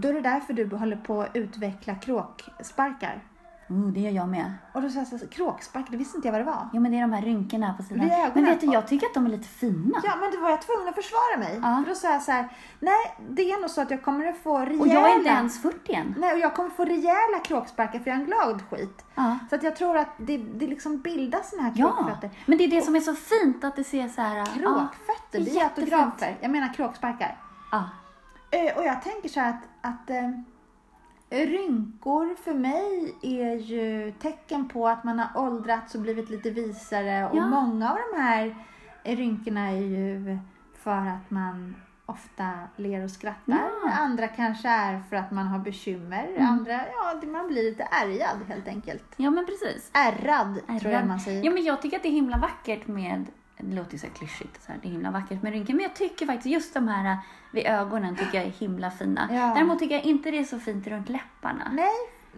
då är det därför du håller på att utveckla kråksparkar. Oh, det gör jag med. Och då sa jag så här, det visste inte jag vad det var. Jo men det är de här rynkorna på sidan. Men vet du, jag tycker att de är lite fina. Ja, men då var jag tvungen att försvara mig. Ja. För då sa jag så här, nej, det är nog så att jag kommer att få rejäla... Och jag är inte ens 40 än. Nej, och jag kommer få rejäla kråksparkar för jag är en glad skit. Ja. Så att jag tror att det, det liksom bildas såna här Ja, kråkfötter. men det är det som är så fint att det ser så här... Kråkfötter, det är autografer. Jag menar kråksparkar. Ja. Eh, Och jag tänker så här att, att eh, rynkor för mig är ju tecken på att man har åldrats och blivit lite visare. Och Ja. många av de här rynkorna är ju för att man ofta ler och skrattar. Ja. Andra kanske är för att man har bekymmer. Mm. Andra, ja, man blir lite ärgad helt enkelt. ja, men precis. Ärrad, tror jag Ärrad. man säger. Ja, men jag tycker att det är himla vackert med det låter ju så klyschigt, så här, det är himla vackert med rynkor. Men jag tycker faktiskt just de här vid ögonen tycker jag är himla fina. Ja. Däremot tycker jag inte det är så fint runt läpparna. Nej,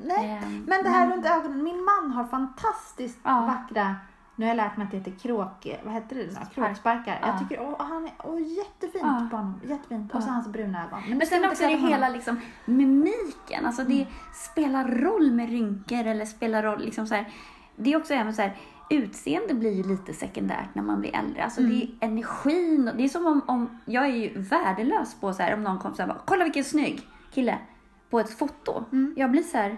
nej. Ehm, Men det här men- runt ögonen. Min man har fantastiskt Ja. vackra, nu har jag lärt mig att det heter kråk, vad heter det? Kråksparkar. Ja. Jag tycker, åh, han är åh, jättefint Ja. på honom. Jättefint. Och så hans bruna ögon. Men ska sen också det hela liksom mimiken. Alltså det spelar roll med rynkor eller spelar roll liksom så här. Det är också även så här, utseende blir ju lite sekundärt när man blir äldre. Alltså det är energin. och- Det är som om, om jag är ju värdelös på så här om någon kommer så här bara, kolla vilken snygg kille på ett foto. Jag blir så här,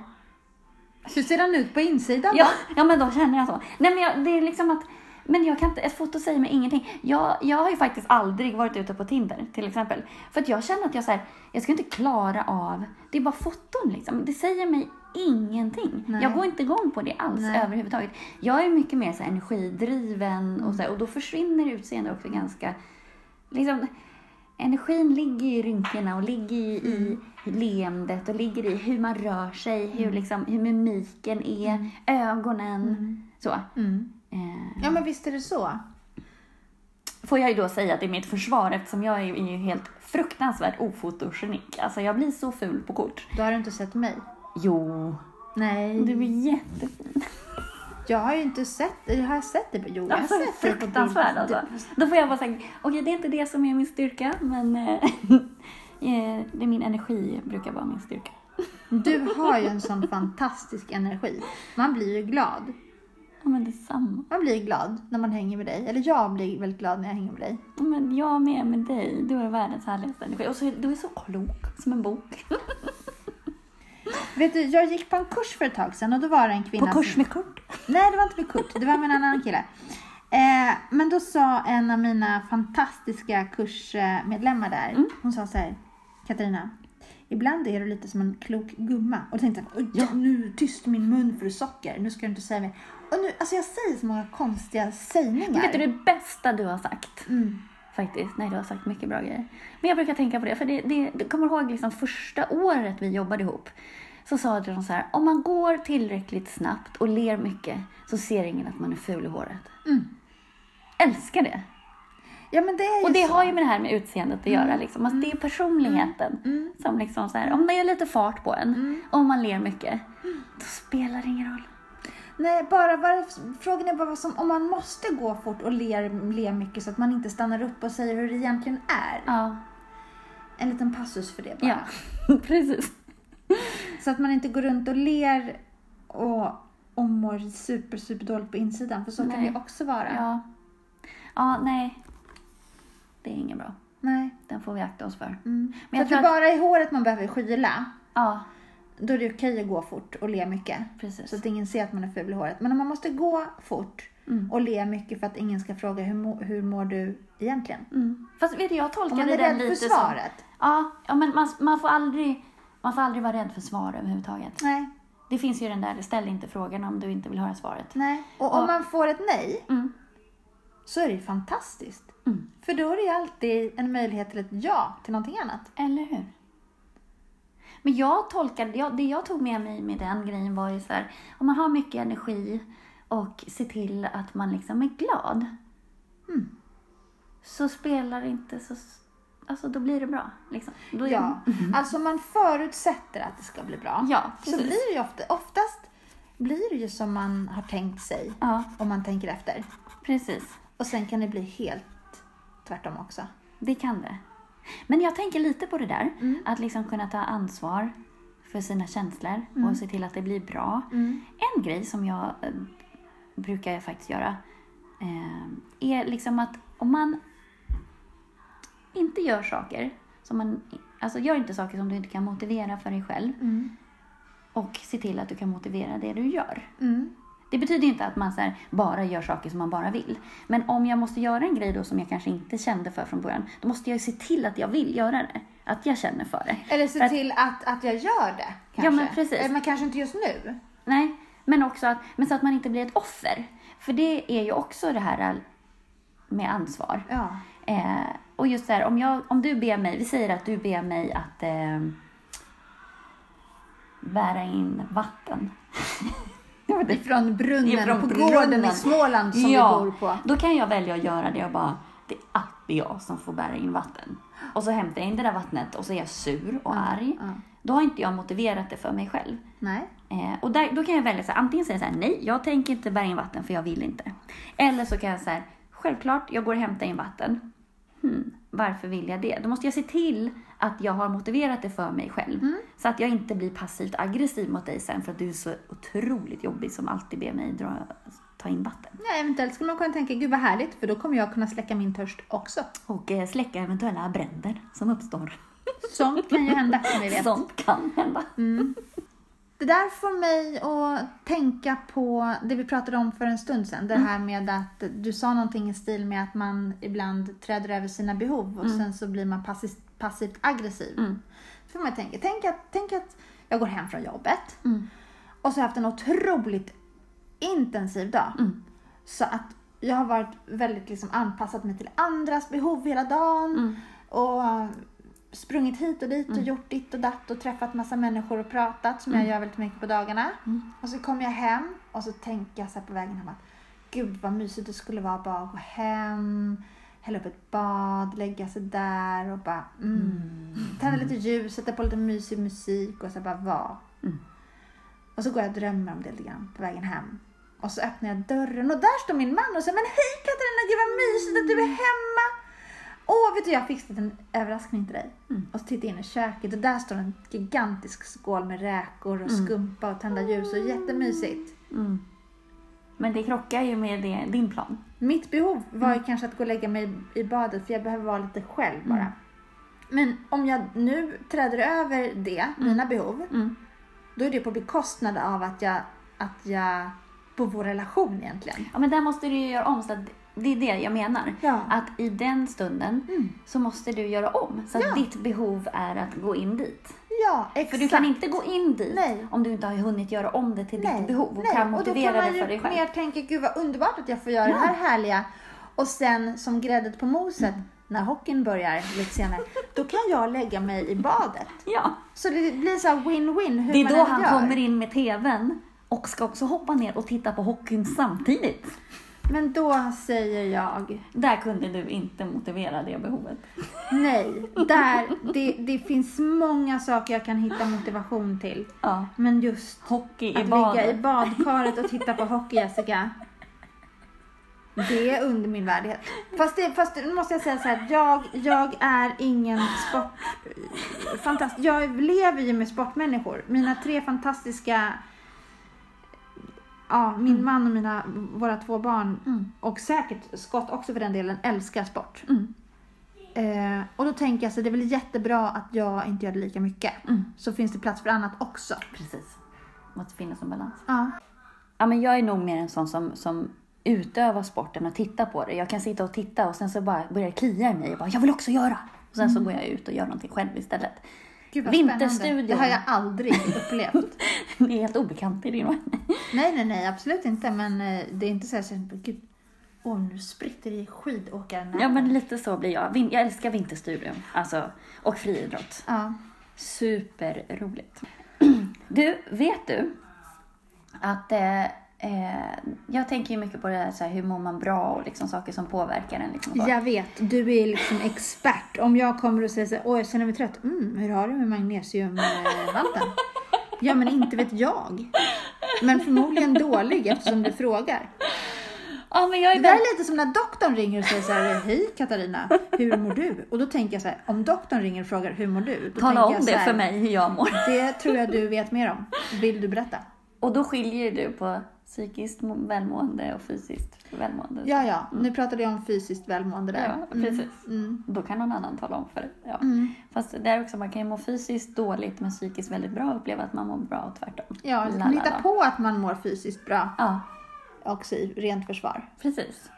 Hur ser han ut på insidan Ja, då? ja men då känner jag så. Nej men jag, det är liksom att, men jag kan inte, ett foto säger mig ingenting. Jag, jag har ju faktiskt aldrig varit ute på Tinder till exempel. För att jag känner att jag så här, jag ska inte klara av, det är bara foton liksom. Det säger mig ingenting. Nej. Jag går inte igång på det alls Nej. överhuvudtaget. Jag är mycket mer så här, energidriven och, så här, och då försvinner utseende också ganska, liksom, energin ligger i rynkorna och ligger ju i leendet och ligger i hur man rör sig, hur, liksom, hur mimiken är, ögonen. Så. Mm. Eh, Ja, men visst är det så. får jag ju då säga att det är mitt försvar eftersom jag är ju är ju helt fruktansvärt ofotogenik. Alltså jag blir så ful på kort. Då har du inte sett mig. Jo, Nej. du är jättefin. Jag har ju inte sett Jag har sett det. Jo, jag har Alltså sett det på fruktansvärd alltså. Då får jag bara säga, okej det är inte det som är min styrka men eh, eh, det är min energi brukar vara min styrka. Du har ju en sån fantastisk energi. Man blir ju glad. Ja men detsamma. Man blir glad när man hänger med dig. Eller jag blir väldigt glad när jag hänger med dig. Ja, Men jag med med dig, du är världens härligaste energi. Och så, du är så klok, som en bok. Vet du, jag gick på en kurs för ett tag sedan och då var det en kvinna På kurs med Kurt. Nej, det var inte med Kurt. Det var med en annan kille. Eh, men då sa en av mina fantastiska kursmedlemmar där, Mm. hon sa så här, Katarina, ibland är du lite som en klok gumma. Och tänkte "Oj, ja, nu tyst min mun för socker, nu ska du inte säga mer. Och nu, alltså jag säger så många konstiga sägningar. Vet du det bästa du har sagt? Mm. Faktiskt. Nej, du har sagt mycket bra grejer. Men jag brukar tänka på det, för det, det, du kommer ihåg liksom första året vi jobbade ihop. Så sa de så här, om man går tillräckligt snabbt och ler mycket så ser ingen att man är ful i håret. Mm. Älskar det. Ja, men det är Och det så. har ju med det här med utseendet att göra. Liksom. Alltså, Det är personligheten. Mm. Som liksom så här, om det är lite fart på en, om man ler mycket, då spelar det ingen roll. Nej, bara, bara, frågan är bara som, om man måste gå fort och le, le mycket så att man inte stannar upp och säger hur det egentligen är. Ja, En liten passus för det bara. ja. precis. Så att man inte går runt och ler och, och mår super, super dåligt på insidan. För så kan Nej. det också vara. Ja. ja, nej. Det är inget bra. Nej. Den får vi akta oss för. Mm. Men jag att det är bara i håret man behöver skyla. Ja, Då är det okej att gå fort och le mycket. precis. Så att ingen ser att man är ful i håret. Men om man måste gå fort Mm. och le mycket för att ingen ska fråga hur, må, hur mår du egentligen? Mm. Fast vet du, jag tolkade man är den rädd för lite som... svaret. Ja, ja men man, man, får aldrig, man får aldrig vara rädd för svar överhuvudtaget. Nej. Det finns ju den där, ställ inte frågan om du inte vill höra svaret. Nej. Och om man får ett nej Mm. Så är det ju fantastiskt. Mm. För då är det ju alltid en möjlighet till ett ja till någonting annat. Eller hur? Men jag tolkade, jag, det jag tog med mig med den grejen var ju så här, om man har mycket energi och ser till att man liksom är glad. Mm. Så spelar det inte så, alltså då blir det bra. Liksom. Då är, Ja, alltså man förutsätter att det ska bli bra. Ja, så precis. blir det ju ofta, oftast blir det ju som man har tänkt sig Ja, om man tänker efter. precis. Och sen kan det bli helt tvärtom också. Det kan det. Men jag tänker lite på det där, Mm. att liksom kunna ta ansvar för sina känslor Mm. och se till att det blir bra. En grej som jag eh, brukar faktiskt göra eh, är liksom att om man inte gör saker som man, alltså gör inte saker som du inte kan motivera för dig själv Mm. och se till att du kan motivera det du gör. Mm. Det betyder inte att man här, bara gör saker som man bara vill. Men om jag måste göra en grej då som jag kanske inte kände för från början, då måste jag se till att jag vill göra det. Att jag känner för det. Eller se För till att, att jag gör det. Kanske. Ja, men precis. Eller, men kanske inte just nu. Nej, men också att, men så att man inte blir ett offer. För det är ju också det här med ansvar. Ja. Eh, och just så här, om, jag, om du ber mig, vi säger att du ber mig att eh, bära in vatten. Ifrån brunnen Ifrån på brunnen. gården i Småland som Ja, vi bor på. Då kan jag välja att göra det och bara, det är alltid jag som får bära in vatten. Och så hämtar jag in det där vattnet och så är jag sur och arg. ja. Då har inte jag motiverat det för mig själv. Nej. Eh, och där, då kan jag välja så här, antingen säga så här, nej, jag tänker inte bära in vatten för jag vill inte. Eller så kan jag säga, självklart, jag går och hämtar in vatten. Hmm, varför vill jag det? Då måste jag se till att jag har motiverat det för mig själv. Mm. Så att jag inte blir passivt aggressiv mot dig sen för att du är så otroligt jobbig som alltid ber mig dra, ta in vatten. Ja, eventuellt skulle man kunna tänka, gud vad härligt, för då kommer jag kunna släcka min törst också. Och eh, släcka eventuella bränder som uppstår. Sånt kan ju hända, som vi vet. Sånt kan hända. Det där får mig att tänka på det vi pratade om för en stund sedan. Det här med att du sa någonting i stil med att man ibland träder över sina behov och sen så blir man passivt, passivt aggressiv. Mm. Får man tänka, tänk att, tänk att jag går hem från jobbet Mm. och så har jag haft en otroligt intensiv dag. Mm. Så att jag har varit väldigt liksom anpassat mig till andras behov hela dagen. Mm. och sprungit hit och dit och Mm. gjort ditt och datt och träffat massa människor och pratat som jag gör väldigt mycket på dagarna. Mm. Och så kommer jag hem och så tänker jag så på vägen hem att gud vad mysigt det skulle vara att bara gå hem, hälla upp ett bad, lägga sig där och bara mm. tända lite ljus, sätta på lite mysig musik och så bara vara. Mm. Och så går jag och drömmer om det lite grann på vägen hem. Och så öppnar jag dörren och där står min man och säger Men hej Katarina, gud vad mysigt att du är hemma! Åh, vet du jag har fixat en överraskning till dig. Mm. Och så tittar jag in i köket och där står en gigantisk skål med räkor och Mm. skumpa och tända ljus och jättemysigt. Mm. Men det krockar ju med det, din plan. Mitt behov var Mm. kanske att gå och lägga mig i badet för jag behöver vara lite själv bara. Mm. Men om jag nu träder över det, mina behov, Mm. då är det på bekostnad av att jag, att jag på vår relation egentligen. Ja, men där måste du ju göra om. Så att det är det jag menar. Ja. Att i den stunden Mm. så måste du göra om. Så att Ja. ditt behov är att gå in dit. Ja, exakt. För du kan inte gå in dit Nej. om du inte har hunnit göra om det till ditt behov och nej. kan och då motivera kan man det ju för dig själv. mer tänka, gud vad underbart att jag får göra Ja. det här härliga. Och sen som gräddet på moset, när hockeyn börjar lite senare, då kan jag lägga mig i badet. Ja. Så det blir så win-win hur Det är man då han gör. kommer in med TVn och ska också hoppa ner och titta på hockeyn samtidigt. Men då säger jag, Där kunde du inte motivera det behovet. nej. Där, det, det finns många saker jag kan hitta motivation till. Ja. Men just Hockey i att ligga i badkaret och titta på hockey, Jessica. Det är under min värdighet. Fast, det, fast nu måste jag säga så här, jag, jag är ingen sport... Fantast, jag lever ju med sportmänniskor. Mina tre fantastiska... Ja, min man och mina, våra två barn Mm. och säkert Scott också för den delen, älskar sport. Mm. Eh, och då tänker jag så det är väl jättebra att jag inte gör det lika mycket. Mm. Så finns det plats för annat också. Precis. Måste finnas en balans. Ja. Ja, men jag är nog mer en sån som, som utövar sporten och tittar på det. Jag kan sitta och titta och sen så bara börjar det klia i mig. Jag bara, jag vill också göra. Och sen så går jag ut och gör någonting själv istället. Gud vad Vinterstudion. Det har jag aldrig upplevt. Det är helt obekant i din värld. nej, nej, nej, absolut inte. Men eh, det är inte så här, så, gud, åh nu spritter det i skidåkaren. Ja, men lite så blir jag. Jag älskar vinterstudion. Alltså, och friidrott. Ja. Superroligt. Du, vet du att eh, eh, jag tänker ju mycket på det här, så här, hur mår man bra och liksom saker som påverkar en. Liksom. Jag vet, du är liksom expert. Om jag kommer och säger så här, åh jag känner mig trött. Mm, hur har du med magnesiumhalten? ja, men inte vet jag. Men förmodligen dålig eftersom du frågar. Ja, men jag är Det där är lite som när doktorn ringer och säger så här, hej Katarina, hur mår du? Och då tänker jag så här, om doktorn ringer och frågar hur mår du? Då Tala om det här, för mig hur jag mår. Det tror jag du vet mer om. Vill du berätta? Och då skiljer du på psykiskt må- välmående och fysiskt välmående. Ja, ja. Nu pratade jag om fysiskt välmående där. Ja, precis. Mm. Då kan någon annan tala om för dig. Ja. Mm. Fast det är också, man kan ju må fysiskt dåligt men psykiskt väldigt bra och uppleva att man mår bra och tvärtom. Ja, La, kan hitta på att man mår fysiskt bra Ja, också i rent försvar. precis.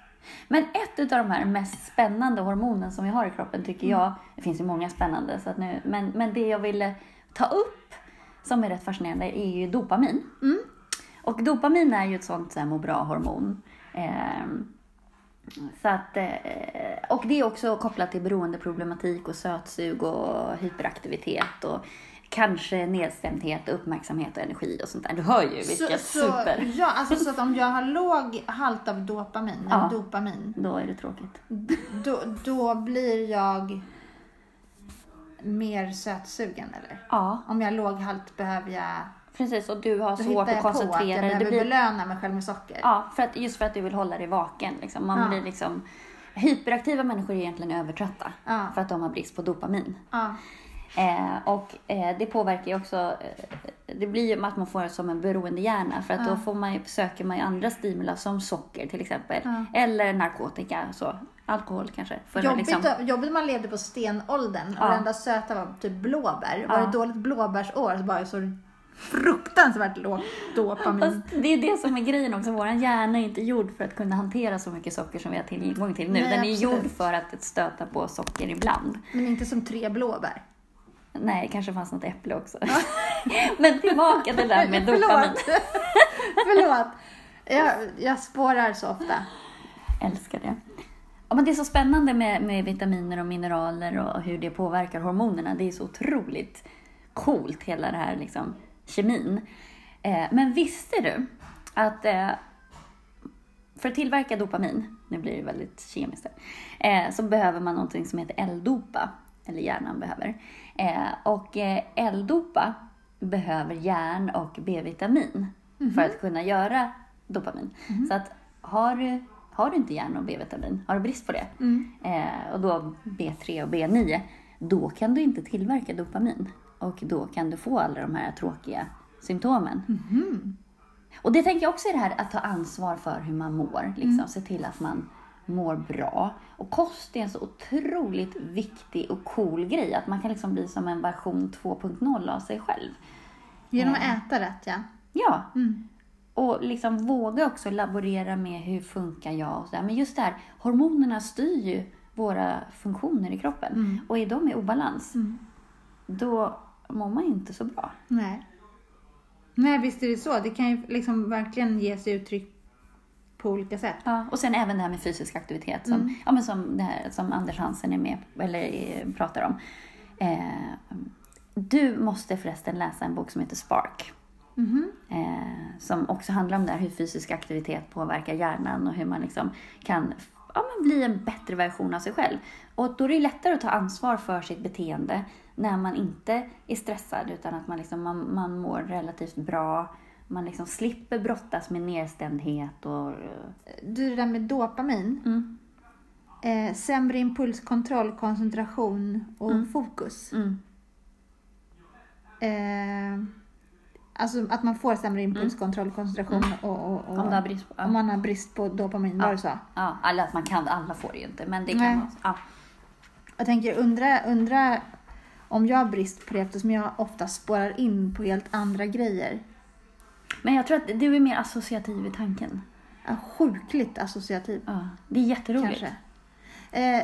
Men ett av de här mest spännande hormonen som vi har i kroppen tycker Mm. jag, det finns ju många spännande, så nu, men, men det jag ville ta upp som är rätt fascinerande är ju dopamin. Mm. Och dopamin är ju ett sånt så här, må bra-hormon. Ehm, så att, eh, och det är också kopplat till beroendeproblematik och sötsug och hyperaktivitet och kanske nedstämdhet, uppmärksamhet och energi och sånt där. Du hör ju vilket så, super... Ja, alltså så att om jag har låg halt av dopamin, Ja. dopamin, Då är det tråkigt. då, då blir jag mer sötsugen eller? Ja, Om jag har låg halt behöver jag, precis. Och du har då svårt hittar att jag på att jag koncentrera dig. behöver blir belöna mig själv med socker. Ja, för att, just för att du vill hålla dig vaken. Liksom. Man Ja. blir liksom... Hyperaktiva människor är egentligen övertrötta Ja. för att de har brist på dopamin. Ja. Eh, och eh, det påverkar ju också... Eh, det blir ju att man får som en beroendehjärna för att Ja. då får man ju, söker man ju andra stimula som socker till exempel. Ja. Eller narkotika, så. Alkohol kanske. För Jobbigt, liksom, jobbigt man levde på stenåldern och Ja. det enda söta var typ blåbär. Var det dåligt blåbärsår så det så fruktansvärt lågt dopamin. Fast det är det som är grejen också. Vår hjärna är inte gjord för att kunna hantera så mycket socker som vi har tillgång till nu. Nej, Den är absolut. gjord för att stöta på socker ibland. Men inte som tre blåbär. Nej, kanske fanns något äpple också. Men tillbaka till det där med dopamin. Förlåt. Förlåt. Jag, jag spårar så ofta. Älskar det. Ja, men det är så spännande med, med vitaminer och mineraler och hur det påverkar hormonerna. Det är så otroligt coolt, hela det här liksom, kemin. Eh, men visste du att eh, för att tillverka dopamin, nu blir det väldigt kemiskt här, eh, så behöver man någonting som heter L-dopa, eller hjärnan behöver. Eh, och L-dopa behöver järn och B-vitamin för att kunna göra dopamin. Så att har du, har du inte järn och B-vitamin, har du brist på det, eh, och då B3 och B9, då kan du inte tillverka dopamin. Och då kan du få alla de här tråkiga symptomen. Och det tänker jag också är det här att ta ansvar för hur man mår. Liksom. Se till att man mår bra. Och kost är en så otroligt viktig och cool grej. Att man kan liksom bli som en version 2.0 av sig själv. Genom att äta rätt, ja. Ja. Mm. Och liksom våga också laborera med hur funkar jag och sådär. Men just det här, hormonerna styr ju våra funktioner i kroppen. Och är de i obalans, då mår man inte så bra. Nej. Nej, visst är det så. Det kan ju liksom verkligen ge sig uttryck på olika sätt. Ja, och sen även det här med fysisk aktivitet som, ja, men som, det här, som Anders Hansen är med eller eh, pratar om. Eh, du måste förresten läsa en bok som heter Spark. Eh, som också handlar om det här, hur fysisk aktivitet påverkar hjärnan och hur man liksom kan ja, men bli en bättre version av sig själv. Och då är det lättare att ta ansvar för sitt beteende när man inte är stressad utan att man, liksom, man, man mår relativt bra. Man liksom slipper brottas med nedstämdhet och... eh, Du, det där med dopamin. Mm, Eh, sämre impulskontroll, koncentration och fokus. mm, Eh, alltså att man får sämre impulskontroll, koncentration och, och, och Mm. Om du har brist på- om man har brist på dopamin. Var det så? Ja, alla, man kan, alla får det ju inte, men det kan Nej. vara ja. Jag tänker undra, undra om jag har brist på det eftersom jag ofta spårar in på helt andra grejer. Men jag tror att du är mer associativ i tanken. Är sjukligt associativ Ja, det är jätteroligt. Eh,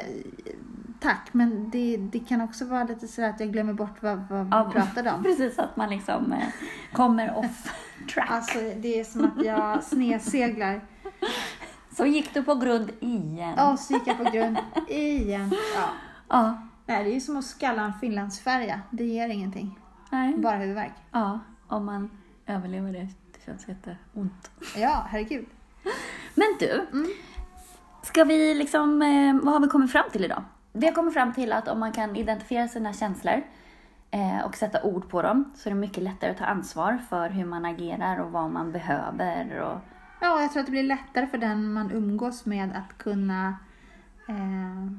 tack, men det, det kan också vara lite så att jag glömmer bort vad, vad vi Ja, pratade om. Precis, att man liksom eh, kommer off track. Alltså det är som att jag snedseglar. Så gick du på grund igen. Ja, så gick jag på grund igen. Ja. Ja. Nej, det är som att skalla en finlandsfärja. Det ger ingenting. Nej. Bara huvudvärk. Ja, om man överlever det. Det känns jätteont. Ja, herregud. Men du, ska vi liksom, eh, vad har vi kommit fram till idag? Vi har kommit fram till att om man kan identifiera sina känslor eh, och sätta ord på dem så är det mycket lättare att ta ansvar för hur man agerar och vad man behöver. Och, Ja, jag tror att det blir lättare för den man umgås med att kunna eh,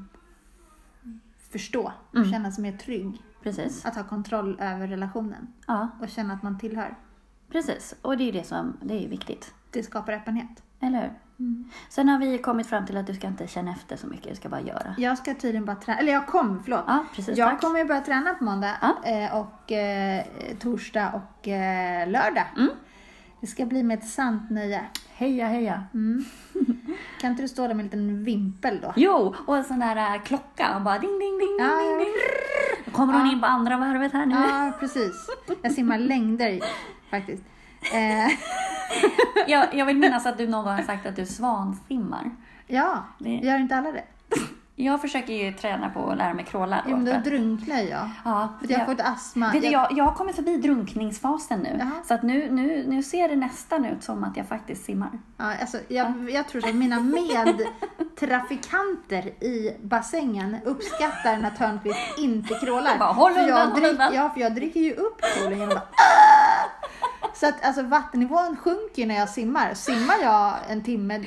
förstå och Mm. känna sig mer trygg. precis. Att ha kontroll över relationen Ja, och känna att man tillhör. precis. Och det är ju det som det är viktigt. Det skapar öppenhet. Eller hur? Sen har vi kommit fram till att du ska inte känna efter så mycket, du ska bara göra. Jag ska tydligen bara träna, eller jag kommer, förlåt. Ja, precis. jag tack. kommer ju börja träna på måndag Ja. eh, och eh, torsdag och eh, lördag. Mm. Det ska bli med ett sant nöje. Heja, heja. Mm. Kan inte du stå där med en liten vimpel då? Jo, och en sån där äh, klocka och bara ding, ding, ding, Ja, ding, ding. Då kommer hon Ja. in på andra varvet här nu. Ja, precis. Jag simmar längder faktiskt. Eh, Jag, jag vill minnas att du någon gång har sagt att du svansimmar. ja, Det- gör inte alla det? Jag försöker ju träna på att lära mig kråla. Jo, men för då att- drunknar jag. ja, För jag jag- får ett astma. Vet jag, jag har kommit förbi drunkningsfasen nu. Jaha. Så att nu, nu, nu ser det nästan ut som att jag faktiskt simmar. Ja, alltså, jag, jag tror att mina medtrafikanter i bassängen uppskattar när Törnqvist inte krålar. Bara, håll för, undan, jag drick, ja, för jag dricker ju upp poolen genom att bara! Så att alltså, vattennivån sjunker när jag simmar. Simmar jag en timme,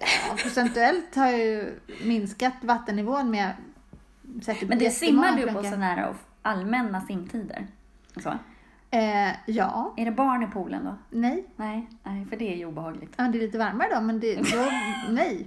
ja, procentuellt har jag ju minskat vattennivån med säkert Men det simmar du på sådana här allmänna simtider? Så. Eh, ja, Är det barn i poolen då? nej. Nej, nej, för det är ju obehagligt. Ja, det är lite varmare då, men det, då, nej.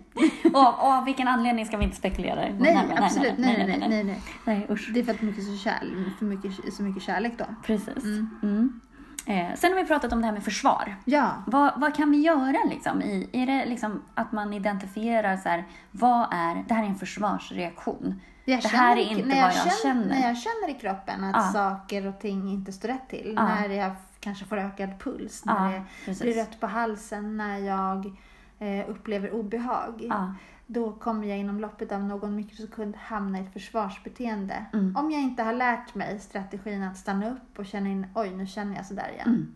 och, och av vilken anledning ska vi inte spekulera? Nej, närmare. absolut. Nej, nej, nej. nej, nej. Nej, usch. Det är för att mycket så, kärl, för mycket, så mycket kärlek då. Precis. Mm. Eh, sen har vi pratat om det här med försvar. Ja, Vad, vad kan vi göra liksom? I, är det liksom att man identifierar så här, vad är, det här är en försvarsreaktion. jag det här är inte vad jag känner. När jag känner i kroppen att Ja. saker och ting inte står rätt till. Ja. När jag kanske får ökad puls, när det precis. blir rött på halsen, när jag eh, upplever obehag. Då kommer jag inom loppet av någon mikrosekund hamna i ett försvarsbeteende. Mm. Om jag inte har lärt mig strategin att stanna upp och känna in, oj nu känner jag sådär igen. Mm.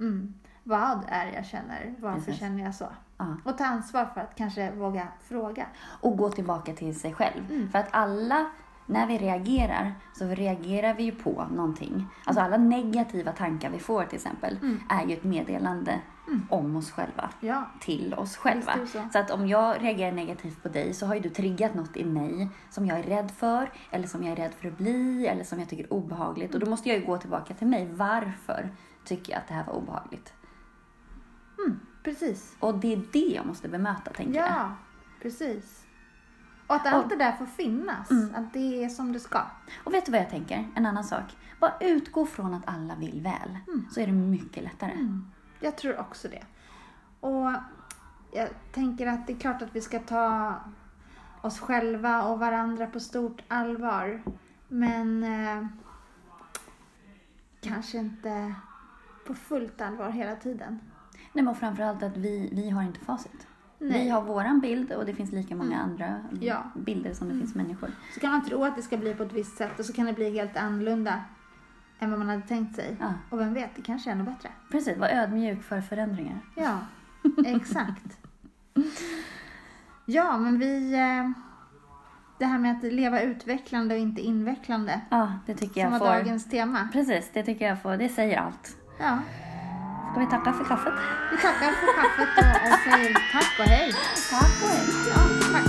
Mm. Vad är det jag känner? Varför Precis. känner jag så? Ja. Och ta ansvar för att kanske våga fråga. Och gå tillbaka till sig själv. Mm. För att alla, när vi reagerar, så reagerar vi ju på någonting. Alltså alla negativa tankar vi får till exempel, Mm. är ju ett meddelande om oss själva. Ja, till oss själva. Så. Så att om jag reagerar negativt på dig så har ju du triggat något i mig som jag är rädd för, eller som jag är rädd för att bli, eller som jag tycker är obehagligt. Och då måste jag ju gå tillbaka till mig. Varför tycker jag att det här var obehagligt? precis. Och det är det jag måste bemöta, tänker jag. Ja, precis. Och att allt Och- det där får finnas. Mm. Att det är som det ska. Och vet du vad jag tänker? En annan sak. Bara utgå från att alla vill väl, så är det mycket lättare. Jag tror också det. Och jag tänker att det är klart att vi ska ta oss själva och varandra på stort allvar. Men eh, kanske inte på fullt allvar hela tiden. Nej, men framförallt att vi, vi har inte facit. Nej. Vi har våran bild och det finns lika många andra Ja. bilder som det finns människor. Så kan man tro att det ska bli på ett visst sätt och så kan det bli helt annorlunda än vad man hade tänkt sig. Ja. Och vem vet, det kanske är ännu bättre. Precis, var ödmjuk för förändringar. Ja, exakt. Ja, men vi... eh, Det här med att leva utvecklande och inte invecklande. Ja, det tycker Som jag var får. dagens tema. Precis, det tycker jag får. Det säger allt. Ja, Ska vi tacka för kaffet? vi tackar för kaffet och, och säger tack och hej. Tack och hej. Ja, tack.